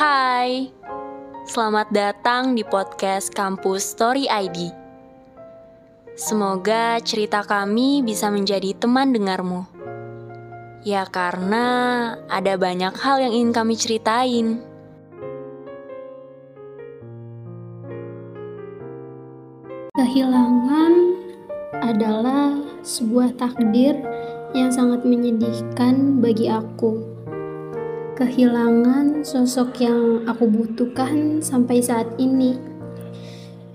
Hai, selamat datang di podcast Kampus Story ID. Semoga cerita kami bisa menjadi teman dengarmu. Ya karena ada banyak hal yang ingin kami ceritain. Kehilangan adalah sebuah takdir yang sangat menyedihkan bagi aku. Kehilangan sosok yang aku butuhkan sampai saat ini.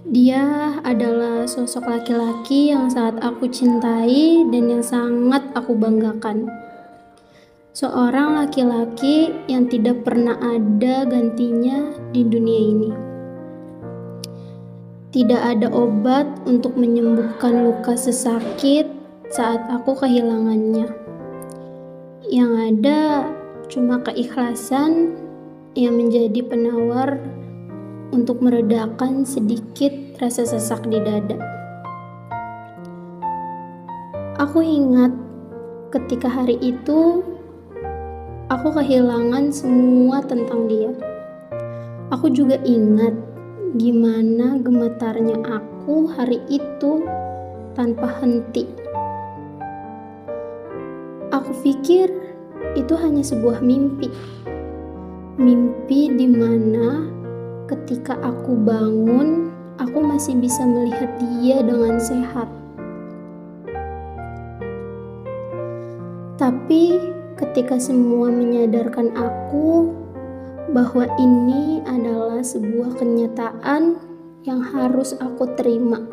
Dia adalah sosok laki-laki yang saat aku cintai dan yang sangat aku banggakan. Seorang laki-laki yang tidak pernah ada gantinya di dunia ini. Tidak ada obat untuk menyembuhkan luka sesakit saat aku kehilangannya. Yang ada cuma keikhlasan yang menjadi penawar untuk meredakan sedikit rasa sesak di dada. Aku ingat ketika hari itu aku kehilangan semua tentang dia. Aku juga ingat gimana gemetarnya aku hari itu tanpa henti. Aku pikir itu hanya sebuah mimpi. Mimpi di mana ketika aku bangun, aku masih bisa melihat dia dengan sehat. Tapi ketika semua menyadarkan aku bahwa ini adalah sebuah kenyataan yang harus aku terima.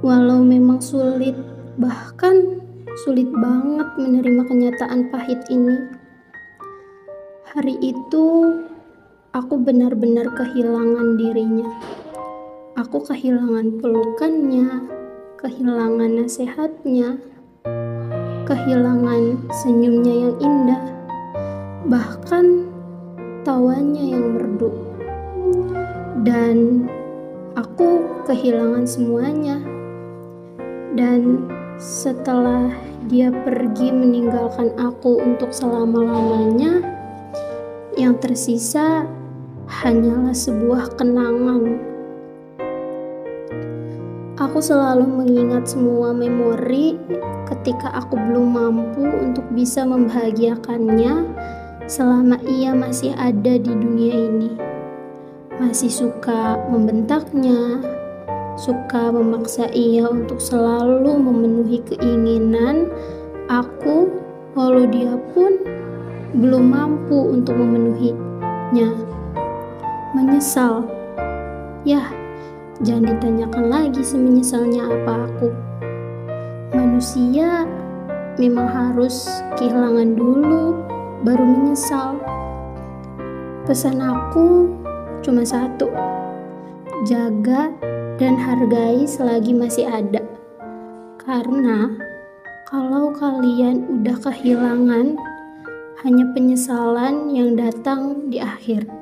Walau memang sulit, bahkan sulit banget menerima kenyataan pahit ini. Hari itu, aku benar-benar kehilangan dirinya. Aku kehilangan pelukannya, kehilangan nasihatnya, kehilangan senyumnya yang indah bahkan tawanya yang merdu. Dan aku kehilangan semuanya. Dan setelah dia pergi meninggalkan aku untuk selama-lamanya, yang tersisa hanyalah sebuah kenangan. Aku selalu mengingat semua memori ketika aku belum mampu untuk bisa membahagiakannya selama ia masih ada di dunia ini. Masih suka membentaknya, suka memaksa ia untuk selalu memenuhi keinginan aku, walau dia pun belum mampu untuk memenuhinya. Menyesal, ya, jangan ditanyakan lagi semenyesalnya apa aku. Manusia memang harus kehilangan dulu baru menyesal. Pesan aku cuma satu: jaga dan hargai selagi masih ada. Karena kalau kalian udah kehilangan, hanya penyesalan yang datang di akhir.